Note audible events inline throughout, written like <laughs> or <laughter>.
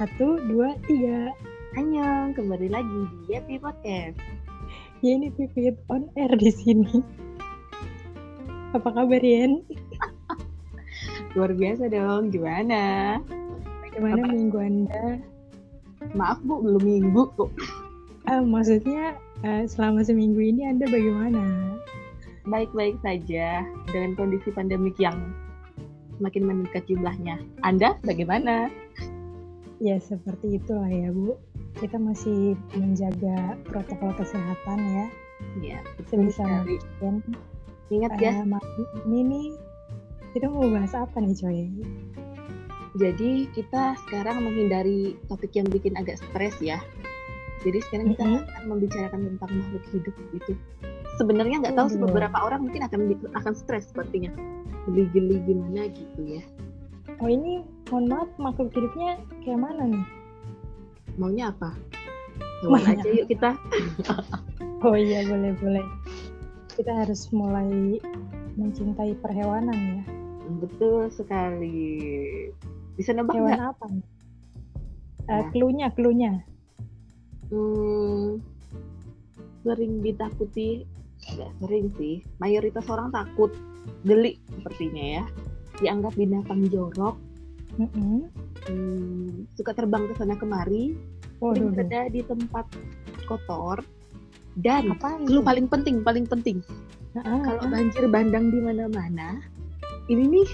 Satu, dua, tiga. Annyeong, kembali lagi di Yapi Podcast. Ya ini Pipit on air di sini. Apa kabar Yen? <laughs> Luar biasa dong, gimana? Bagaimana Apa? minggu Anda? Maaf Bu, belum minggu kok. Ah, maksudnya eh, selama seminggu ini Anda bagaimana? Baik-baik saja dengan kondisi pandemik yang semakin meningkat jumlahnya. Anda bagaimana? Ya seperti itulah ya Bu. Kita masih menjaga protokol kesehatan ya. Ya, Sebisa mungkin. Ingat ya, Eh, ini nih kita mau bahas apa nih coy? jadi kita sekarang menghindari topik yang bikin agak stres ya. Jadi sekarang kita Mm-mm. akan membicarakan tentang makhluk hidup gitu. Sebenarnya nggak tahu sih beberapa orang mungkin akan akan stres sepertinya. Geli-geli gimana gitu ya. Oh ini mohon maaf makhluk hidupnya kayak mana nih? Maunya apa? Hewan Maunya aja yuk kita. <laughs> Oh iya boleh boleh. Kita harus mulai mencintai perhewanan ya. Betul sekali. Bisa nebak Hewan nggak? apa nih? Eh, Ya. Cluenya, cluenya. Hmm, sering ditakuti, sering sih. Mayoritas orang takut, geli sepertinya ya. Dianggap binatang jorok, Mm-mm. hmm, suka terbang ke sana kemari, sering berada di tempat kotor, dan lu paling penting, paling penting, Ah, kalau banjir bandang di mana-mana, ini nih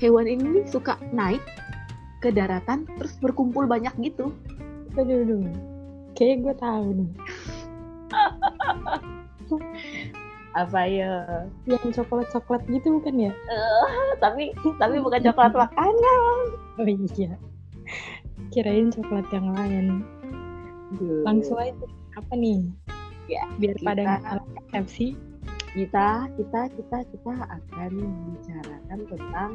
hewan ini nih suka naik ke daratan terus berkumpul banyak gitu. Aduh, aduh. Kayaknya gue tahu nih. <laughs> Apa ya? Yang coklat-coklat gitu bukan ya? Eh, tapi tapi bukan coklat makanan. Oh iya. Kirain coklat yang lain. Langsung aja. Apa nih? Ya, Biar pada kita- salah persepsi. kita kita kita kita akan membicarakan tentang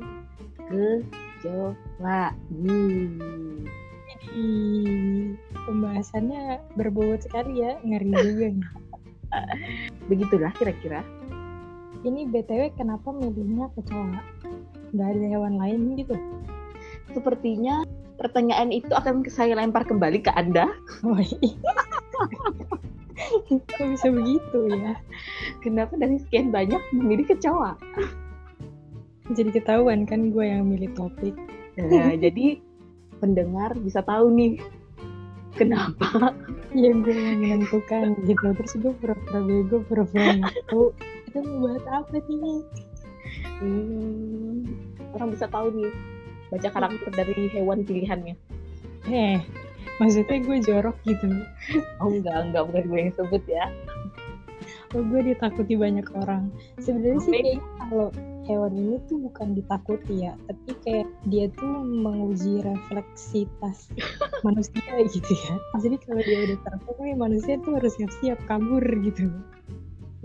kecoa. Hmm. Pembahasannya berbobot sekali ya. Ngeri juga nih. Begitulah kira-kira. Ini BTW kenapa milihnya kecoa? Nggak ada hewan lain gitu? Sepertinya pertanyaan itu akan saya lempar kembali ke Anda. Oh iya. <laughs> Kok bisa begitu ya? Kenapa dari sekian banyak memilih kecoa? Jadi ketahuan kan gue yang milih topik. Nah, jadi pendengar bisa tahu nih kenapa <laughs> Ya gue yang menentukan gitu. Terus gue pura-pura bego, pura-pura tahu. Kita mau bahas apa nih? hmm, orang bisa tahu nih baca karakter dari hewan pilihannya. Eh, maksudnya gue jorok gitu. Oh enggak, enggak bukan gue yang sebut ya. Oh, gue ditakuti banyak orang. Sebenarnya sih kayaknya kalau hewan ini tuh bukan ditakuti ya, tapi kayak dia tuh menguji refleksitas <laughs> manusia gitu ya. Jadi kalau dia udah nih manusia tuh harus siap-siap kabur gitu.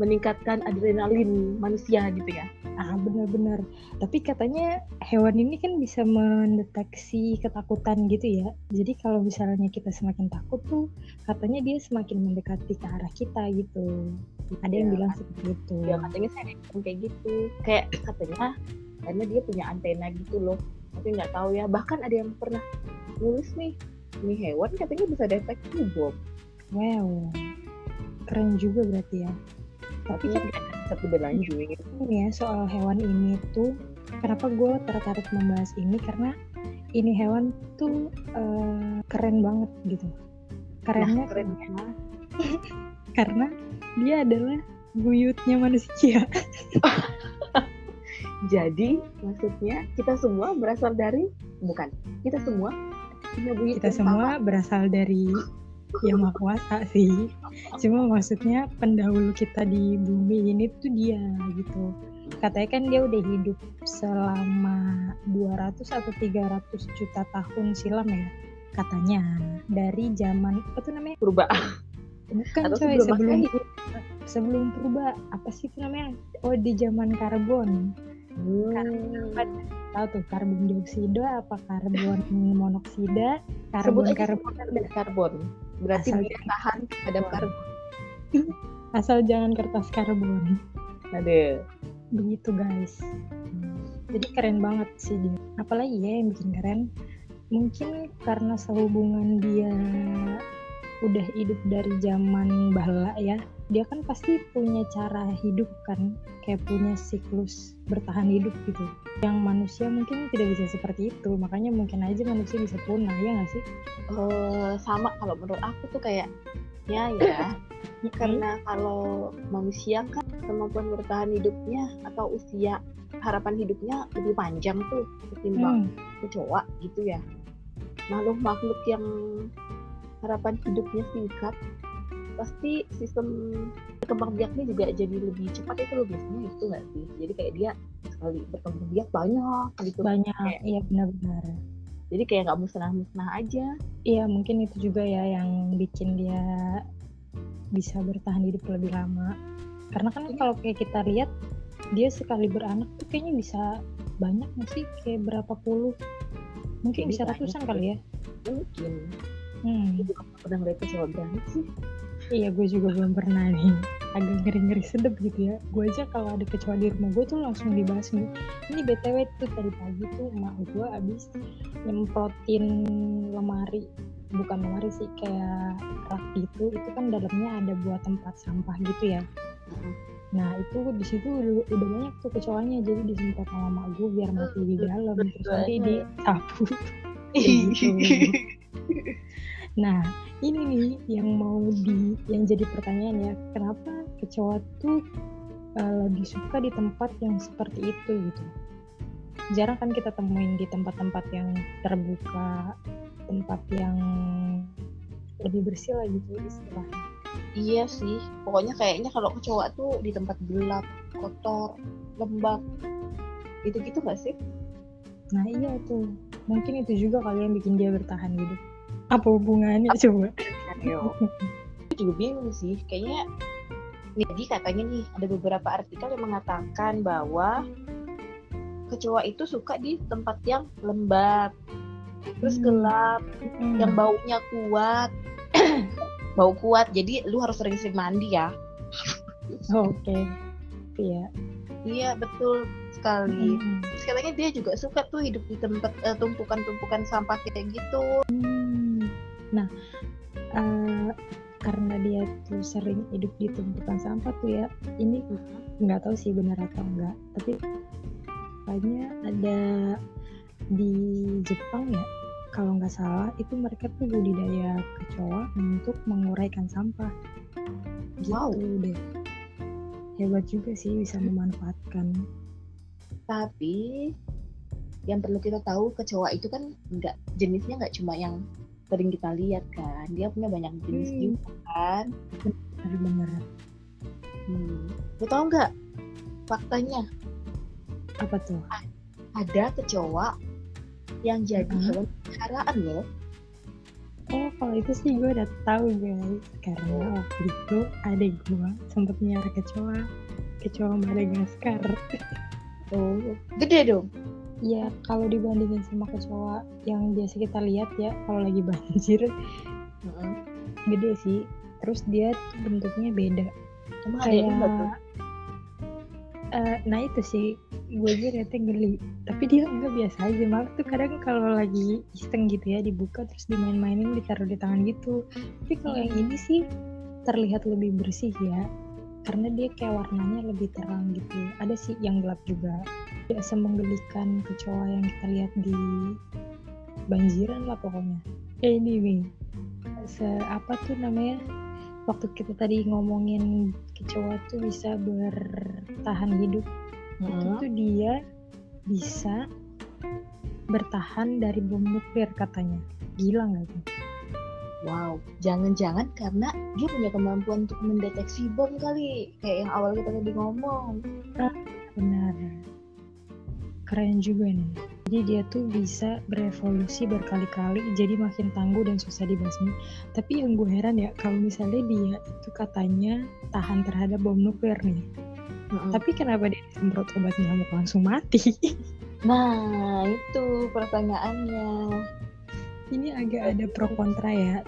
Meningkatkan adrenalin manusia gitu ya. Ah benar-benar. Tapi katanya hewan ini kan bisa mendeteksi ketakutan gitu ya. Jadi kalau misalnya kita semakin takut tuh, katanya dia semakin mendekati ke arah kita gitu. Ada yang Ya, bilang seperti itu. Ya katanya saya kayak gitu. Kayak katanya karena dia punya antena gitu loh. Tapi nggak tahu ya. Bahkan ada yang pernah nulis nih, ini hewan katanya bisa deteksi bom. Wow, keren juga berarti ya. Tapi Tapi kan bisa berlanjut. ini ya soal hewan ini tuh, kenapa gue tertarik membahas ini karena ini hewan tuh eh, keren banget gitu. Kerennya Nah, kerennya <laughs> karena dia adalah buyutnya manusia. <laughs> Jadi maksudnya kita semua berasal dari bukan kita semua punya buyut Kita semua berasal dari yang maha kuasa sih. Cuma maksudnya pendahulu kita di bumi ini tuh dia gitu. Katanya kan dia udah hidup selama 200 atau 300 juta tahun silam ya katanya. Dari zaman apa tuh namanya? Purba. Bukan atau coy sebelum sebelum sebelum purba. Apa sih itu namanya? Oh di zaman karbon. Hmm. tahu tuh karbon dioksida apa karbon monoksida? Sebut karbon aja karbon. karbon. Berarti Asal dia tahan terhadap karbon. <laughs> asal jangan kertas karbon Ada. begitu guys. Jadi keren banget sih dia. Apalagi ya yang bikin keren? Mungkin karena sehubungan dia udah hidup dari zaman bala ya dia kan pasti punya cara hidup kan kayak punya siklus bertahan hidup gitu. Yang manusia mungkin tidak bisa seperti itu makanya mungkin aja manusia bisa punah ya nggak sih? Eh, sama kalau menurut aku tuh kayak ya ya. <laughs> Karena kalau manusia kan kemampuan bertahan hidupnya atau usia harapan hidupnya lebih panjang tuh ketimbang Hmm, kecoa gitu ya. Makhluk-makhluk yang harapan hidupnya singkat pasti sistem berkembang biaknya juga jadi lebih cepat itu loh biasanya itu nggak sih? Jadi kayak dia sekali berkembang biak banyak gitu. Banyak Kayak- iya benar-benar. Jadi kayak nggak musnah-musnah aja. Iya mungkin itu juga ya yang bikin dia bisa bertahan hidup lebih lama. Karena kan kalau kayak kita lihat dia sekali beranak tuh kayaknya bisa banyak nggak sih? Kayak berapa puluh? Mungkin bisa ratusan kali ya. Mungkin. Hmm. aku juga nggak pernah ngeliat kecoa beranak sih Iya, gue juga belum pernah nih. Agak ngeri-ngeri sedep gitu ya. Gue aja kalau ada kecoa di rumah gue tuh langsung dibahas nih. Ini BTW tuh tadi pagi tuh emak gue abis nyemprotin lemari. Bukan lemari sih, kayak rak gitu. Itu kan dalamnya ada buat tempat sampah gitu ya. Nah itu di situ udah, udah banyak tuh kecoanya. Jadi disemprot sama emak gue biar mati di dalam. Terus nanti disapu. <laughs> Gitu. <laughs> Nah, ini nih yang mau di yang jadi pertanyaan ya, kenapa kecoa tuh uh, lebih suka di tempat yang seperti itu gitu? Jarang kan kita temuin di tempat-tempat yang terbuka, tempat yang lebih bersih lah gitu istilahnya. iya sih pokoknya kayaknya kalau kecoa tuh di tempat gelap kotor lembab gitu gitu nggak sih Nah iya tuh, mungkin itu juga kali yang bikin dia bertahan hidup. Apa hubungannya coba? Ayo. Aku juga bingung sih, kayaknya jadi katanya nih ada beberapa artikel yang mengatakan bahwa kecoa itu suka di tempat yang lembab, terus Hmm. gelap, Hmm. yang baunya kuat, <clears throat> bau kuat. Jadi lu harus sering-sering mandi ya. <laughs> Oke, iya. Iya betul sekali. Hmm. Terus katanya dia juga suka tuh hidup di tempat eh, tumpukan-tumpukan sampah kayak gitu. Hmm. Nah, eh, karena dia tuh sering hidup di tumpukan sampah tuh ya, ini nggak tahu sih benar atau enggak, tapi kayaknya ada di Jepang ya, kalau nggak salah itu mereka tuh budidaya kecoa untuk menguraikan sampah. Gitu Wow. deh. Hebat juga sih bisa memanfaatkan. Tapi yang perlu kita tahu kecoa itu kan nggak jenisnya nggak cuma yang sering kita lihat kan, dia punya banyak jenis Hmm. juga kan. Bener-bener. Hmm. Lu tahu nggak faktanya Apa tuh? ada kecoa yang jadi Mhm. hewan peliharaan loh. Oh, kalau itu sih gue udah tahu guys, karena waktu itu adik gue sempat melihara kecoa, kecoa Madagaskar. Oh, gede dong. Ya, kalau dibandingin sama kecoa yang biasa kita lihat ya, kalau lagi <laughs> banjir, Heeh. gede sih. Terus dia bentuknya beda. Emang Kayak, eh, nah itu sih, gue aja liatnya geli. Tapi dia enggak biasa aja, malah tuh kadang kalau lagi iseng gitu ya, dibuka terus dimain-mainin, ditaruh di tangan gitu. Tapi kalau yang ini sih terlihat lebih bersih ya, karena dia kayak warnanya lebih terang gitu. Ada sih yang gelap juga. Tidak semenggelikan kecoa yang kita lihat di banjiran lah pokoknya. Nih, se apa tuh namanya? Waktu kita tadi ngomongin kecoa tuh bisa bertahan hidup, itu Heeh. tuh dia bisa bertahan dari bom nuklir katanya. Gila nggak tuh? Wow, jangan-jangan karena dia punya kemampuan untuk mendeteksi bom kali, kayak yang awal kita tadi ngomong. Benar. Keren juga nih. Jadi dia tuh bisa berevolusi berkali-kali jadi makin tangguh dan susah dibasmi. Tapi yang gue heran ya kalau misalnya dia itu katanya tahan terhadap bom nuklir nih. Heeh. Tapi kenapa dia disemprot obat nyamuk langsung mati? <laughs> Nah, itu pertanyaannya. Ini agak ada pro kontra ya.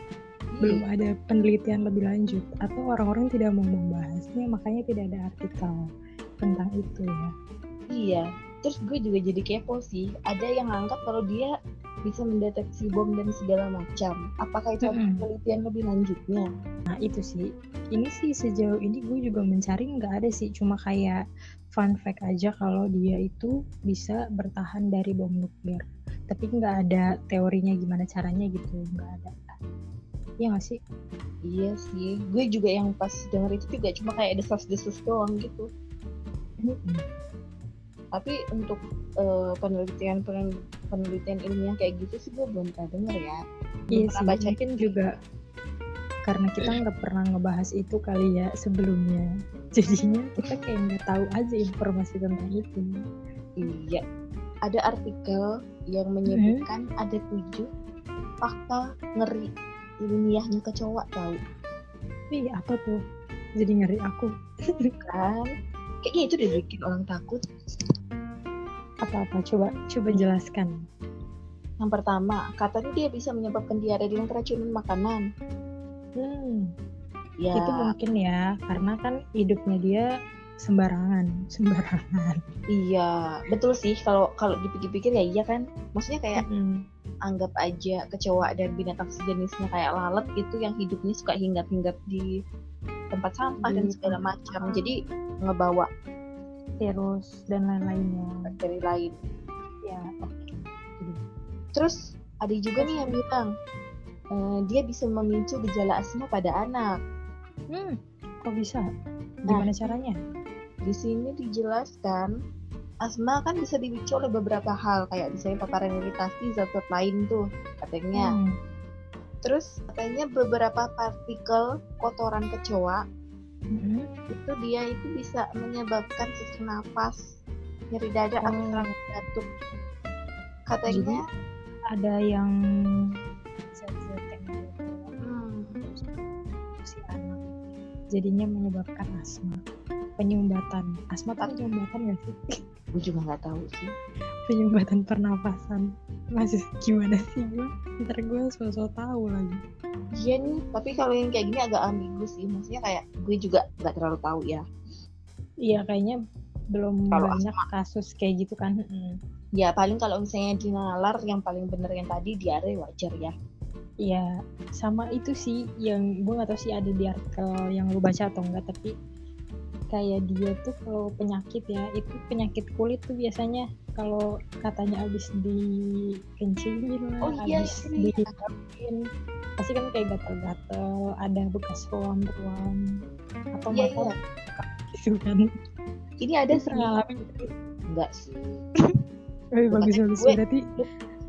Belum ada penelitian lebih lanjut atau orang-orang tidak mau membahasnya makanya tidak ada artikel tentang itu ya. Iya. Terus gue juga jadi kepo sih. Ada yang anggap kalau dia bisa mendeteksi bom dan segala macam. Apakah itu ada Mm-mm. penelitian lebih lanjutnya? Nah itu sih, ini sih sejauh ini gue juga mencari nggak ada sih, cuma kayak fun fact aja kalau dia itu bisa bertahan dari bom nuklir. Tapi nggak ada teorinya gimana caranya gitu, nggak ada. Iya nggak sih? Iya sih, gue juga yang pas denger itu juga cuma kayak desas-desus doang gitu. Tapi untuk eh, penelitian pen- penelitian ilmiah kayak gitu sih gue belum pernah denger ya. Belum Iya pernah sih, baca mungkin juga karena kita nggak pernah ngebahas itu kali ya sebelumnya. Jadinya kita kayak nggak tahu aja informasi tentang itu. Iya, ada artikel yang menyebutkan ada tujuh fakta ngeri ilmiahnya kecoa tahu Ih, apa tuh? Jadi ngeri aku. kan? Kayaknya itu udah bikin orang takut. Apa-apa? Coba, coba jelaskan. Yang pertama, katanya dia bisa menyebabkan diare dengan keracunan makanan. Hmm, Ya, itu mungkin ya, karena kan hidupnya dia sembarangan, <laughs> sembarangan. iya, betul sih. Kalau kalau dipikir-pikir ya iya kan. Maksudnya kayak Mm-mm. anggap aja kecoa dan binatang sejenisnya kayak lalat gitu yang hidupnya suka hinggap-hinggap di tempat sampah dan Di segala macam. Jadi ngebawa Virus dan lain-lainnya. bakteri lain. Ya, oke. Terus ada juga nih yang bilang eh, dia bisa memicu gejala asma pada anak. hmm, kok bisa? Gimana caranya? Di sini dijelaskan asma kan bisa dipicu oleh beberapa hal kayak misalnya paparan iritasi zat-zat lain tuh katanya. Hmm, Terus katanya beberapa partikel kotoran kecoa mm-mm. itu dia itu bisa menyebabkan sesak nafas, nyeri dada, atau Oh. serangan batuk. Katanya ada yang hmm, jadinya menyebabkan asma penyumbatan asma tuh penyumbatan gak sih gue juga nggak tahu sih. penyumbatan pernapasan masih gimana sih gue ntar gue sosok tahu lagi Iya nih, tapi kalau yang kayak gini agak ambigu sih. Maksudnya kayak gue juga nggak terlalu tahu ya. iya kayaknya belum Kalau banyak kasus kayak gitu kan Mm. Ya paling kalau misalnya di nalar yang paling bener yang tadi diare wajar ya. Iya, sama itu sih yang gue gak tahu sih ada di artikel yang lu baca atau enggak tapi kayak dia tuh kalau penyakit ya itu penyakit kulit tuh biasanya kalau katanya abis dikencingin Oh lah, iya, abis iya. dihidupin pasti kan kayak gatal-gatal, ada bekas ruam-ruam atau Iya, mata iya. gitu kan. Ini ada Lu ngalamin gitu? Enggak sih. Eh, bagus bagus gue- berarti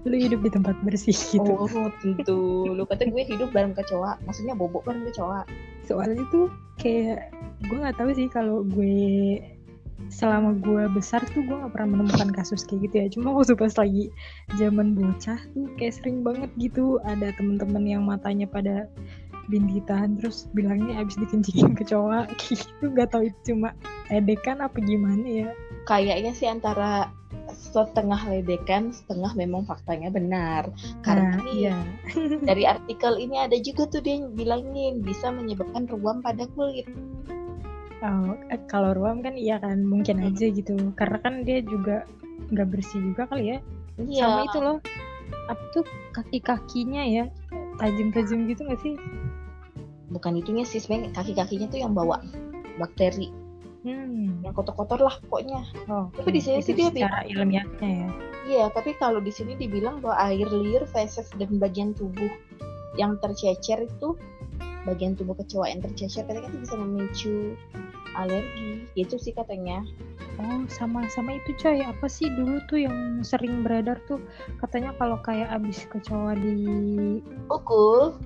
lu hidup di tempat bersih gitu. Oh tentu. Lu kata gue hidup bareng kecoa. Maksudnya bobok bareng kecoa. Soalnya tuh kayak gue nggak tahu sih kalau gue selama gue besar tuh gue nggak pernah menemukan kasus kayak gitu ya. Cuma waktu pas lagi zaman bocah tuh kayak sering banget gitu ada temen-temen yang matanya pada bintitan terus bilangnya abis dikencingin kecoa <laughs> gitu. Nggak tahu itu cuma edekan apa gimana ya. Kayaknya sih antara setengah ledekan, setengah memang faktanya benar. Karena nah, iya <laughs> dari artikel ini ada juga tuh dia bilangin bisa menyebabkan ruam pada kulit. Oh, eh, kalau ruam kan iya kan mungkin Hmm. aja gitu karena kan dia juga nggak bersih juga kali ya Iya. sama itu loh apa tuh kaki-kakinya ya tajam-tajam gitu gak sih Bukan itunya sih sebenarnya kaki-kakinya tuh yang bawa bakteri hmm. yang kotor-kotor lah pokoknya. oh, Tapi di sini itu sih dia secara ilmiahnya ya Iya, tapi kalau di sini dibilang bahwa air liur, feses dan bagian tubuh yang tercecer itu bagian tubuh kecoa yang tercecer katanya itu bisa memicu alergi. Itu sih katanya. oh sama sama itu coy apa sih dulu tuh yang sering beredar tuh katanya kalau kayak abis kecoa di Pukul.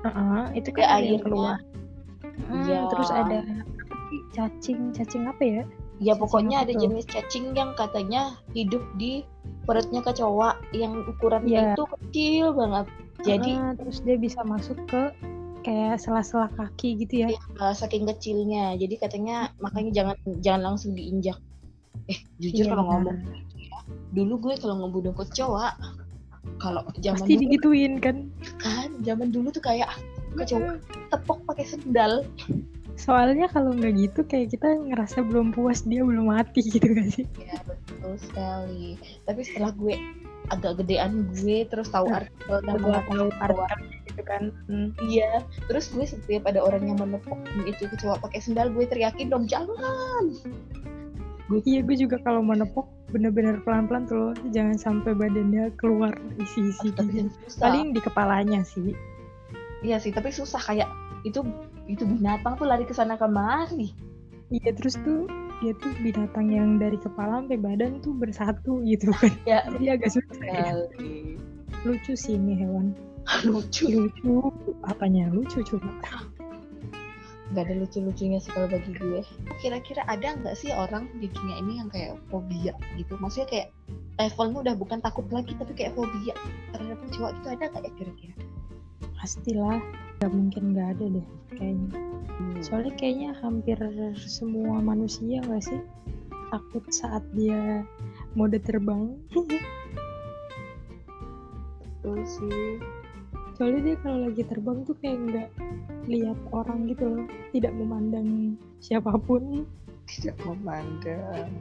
Heeh, itu Ada kan ada yang airnya. keluar Hmm, Iya. terus ada cacing cacing apa ya Ya Cacing pokoknya ada tuh? jenis cacing yang katanya hidup di perutnya kecoa yang ukurannya Iya. itu kecil banget. Jadi Heeh, terus dia bisa masuk ke kayak sela-sela kaki gitu ya uh, saking kecilnya. Jadi katanya makanya jangan jangan langsung diinjak. Eh jujur Iya, kalau ngomong dulu gue kalau ngebunuh kecoa kalau zaman pasti dulu digituin kan kan zaman dulu tuh kayak kecoa tepok pakai sendal soalnya kalau nggak gitu kayak kita ngerasa belum puas dia belum mati gitu gak sih ya betul sekali tapi setelah gue agak gedean gue terus tahu Nah, artikel dan tahu artikelnya gitu kan. Hmm. iya terus gue setiap ada orang yang menepuk itu kecoa pakai sendal gue teriakin dong jangan Iya gue juga kalau mau nepok bener-bener pelan-pelan tuh loh. Jangan sampai badannya keluar isi-isi tapi gitu. Paling di kepalanya sih. iya sih tapi susah kayak itu itu binatang tuh lari ke sana kemari Iya terus tuh dia tuh binatang yang dari kepala sampai badan tuh bersatu gitu kan. ya <laughs> Jadi agak susah ya. Lucu sih ini hewan. <laughs> lucu Lucu. Apanya lucu coba? nggak ada lucu-lucunya sih kalau bagi gue kira-kira ada nggak sih orang di dunia ini yang kayak fobia gitu maksudnya kayak levelnya udah bukan takut lagi tapi kayak fobia terhadap kecoa gitu ada nggak ya kira-kira Pastilah. Gak mungkin gak ada deh kayaknya. Soalnya kayaknya hampir semua manusia gak sih takut saat dia mode terbang. betul sih Soalnya dia kalau lagi terbang tuh kayak nggak lihat orang gitu loh, tidak memandang siapa pun. tidak memandang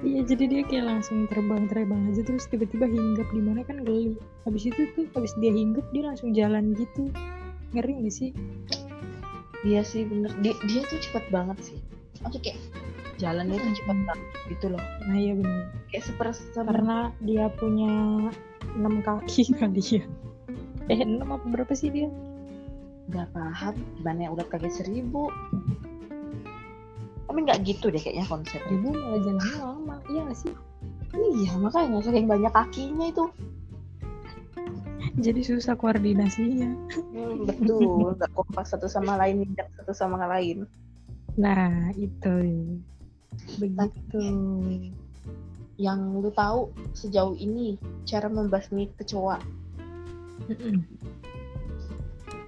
Iya, jadi dia kayak langsung terbang-terbang aja terus tiba-tiba hinggap di mana kan geli. Habis itu tuh habis dia hinggap dia langsung jalan gitu. Ngeri gak sih? Iya sih bener dia, dia tuh cepet banget sih maksudnya kayak jalannya tuh cepet banget gitu loh Nah iya bener. kayak seper seper Karena dia punya enam kaki <laughs> kali ya. Eh enam apa berapa sih dia? nggak paham gimana ya udah kaki seribu tapi nggak gitu deh kayaknya konsepnya Ibu malah jalannya lama, iya gak sih? iya makanya saking banyak kakinya itu Jadi susah koordinasinya. Hmm, betul, nggak kompas satu sama lain, injak satu sama lain. Nah itu begitu. Yang lu tahu sejauh ini cara membasmi kecoa Mm-mm.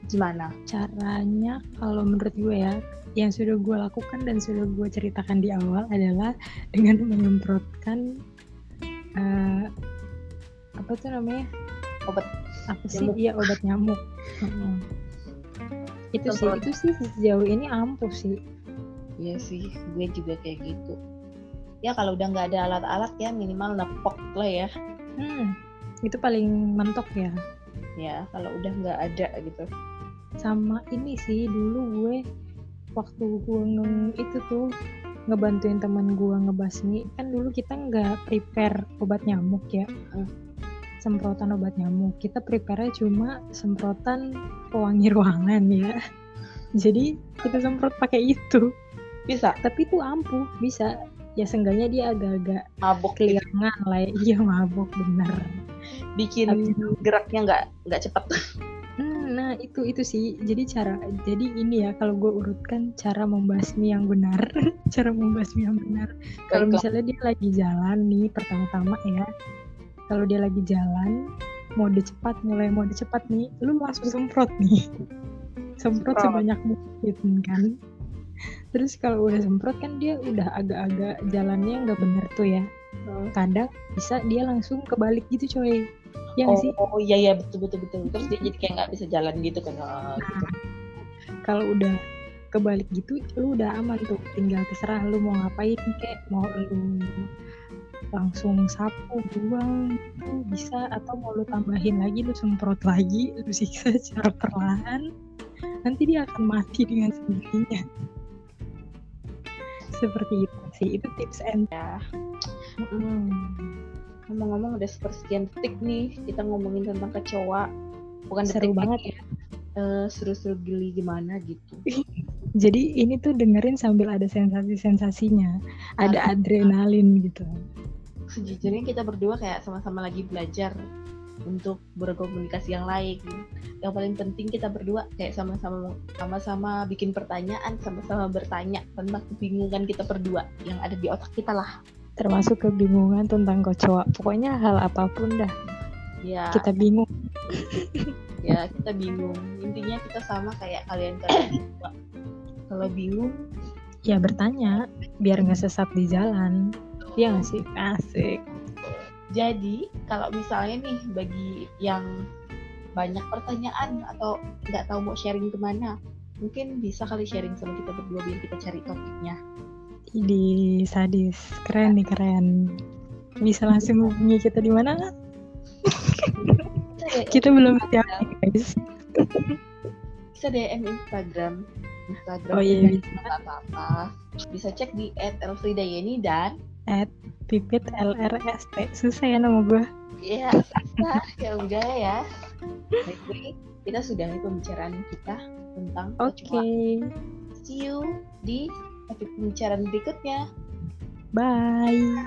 gimana? Caranya kalau menurut gue ya, yang sudah gue lakukan dan sudah gue ceritakan di awal adalah dengan menyemprotkan eh, apa tuh namanya? Obat Apa sih? nyamuk. Iya obat nyamuk. Mm-mm. Itu sih, itu sih sejauh ini ampuh sih. Iya sih, gue juga kayak gitu. Ya kalau udah nggak ada alat-alat ya minimal nepok lah ya. Hmm, itu paling mentok ya. Ya kalau udah nggak ada gitu. sama ini sih dulu gue waktu gue itu tuh ngebantuin teman gue ngebasmi kan dulu kita nggak prepare obat nyamuk ya Hmm. Semprotan obat nyamuk. Kita prepare cuma semprotan pewangi <laughs> ruangan ya. Jadi kita semprot pakai itu. Bisa? Tapi itu ampuh bisa. Ya seenggaknya dia agak-agak mabok gitu. keliangan lah <laughs> ya. iya mabok bener. Bikin Tapi- geraknya nggak nggak cepat. <laughs> Hmm, nah itu itu sih. Jadi cara jadi ini ya kalau gue urutkan cara membasmi yang benar cara membasmi yang benar. Kalau misalnya dia lagi jalan nih pertama-tama ya kalau dia lagi jalan mode cepat mulai mode cepat nih lu langsung semprot nih. <laughs> Semprot sebanyak mungkin kan? Terus kalau udah semprot kan dia udah agak-agak jalannya nggak bener tuh ya. Kadang bisa dia langsung kebalik gitu coy. Ya oh, sih? Oh iya iya betul betul betul. Terus dia jadi kayak nggak bisa jalan gitu kan. Ah, gitu. kalau udah kebalik gitu lu udah aman tuh. Tinggal terserah lu mau ngapain kek mau lu langsung sapu buang itu bisa atau mau lu tambahin lagi lu semprot lagi lu siksa secara perlahan nanti dia akan mati dengan sendirinya seperti itu sih itu tips and Ya. Hmm. Ngomong-ngomong udah sepersekian detik nih kita ngomongin tentang kecoa. Bukan Seru detik banget ya. Eh, seru-seru geli gimana gitu. jadi ini tuh dengerin sambil ada sensasi-sensasinya ada adrenalin gitu Sejujurnya kita berdua kayak sama-sama lagi belajar untuk berkomunikasi yang lain. Yang paling penting kita berdua kayak sama-sama sama-sama bikin pertanyaan, sama-sama bertanya tentang kebingungan kita berdua yang ada di otak kita lah. termasuk kebingungan tentang kecoa pokoknya hal apa pun dah Ya, kita bingung <laughs> ya kita bingung. Intinya kita sama kayak kalian-kalian berdua. Kalau bingung, ya bertanya biar nggak sesat di jalan Iya nggak sih. Asik. Jadi kalau misalnya nih bagi yang banyak pertanyaan atau nggak tahu mau sharing ke mana, mungkin bisa kali sharing sama kita berdua biar kita cari topiknya. di sadis keren nih keren. Bisa langsung hubungi kita di mana <laughs> Kita belum siap guys. bisa DM Instagram. Instagram Oh, iya, nggak apa-apa. Bisa cek di @elfridayeni dan At pipit LRST. Susah ya nama gue. ya susah ya udah ya Baik, kita sudahi pembicaraan kita tentang Oke. kecoa. see you di topik pembicaraan berikutnya Bye.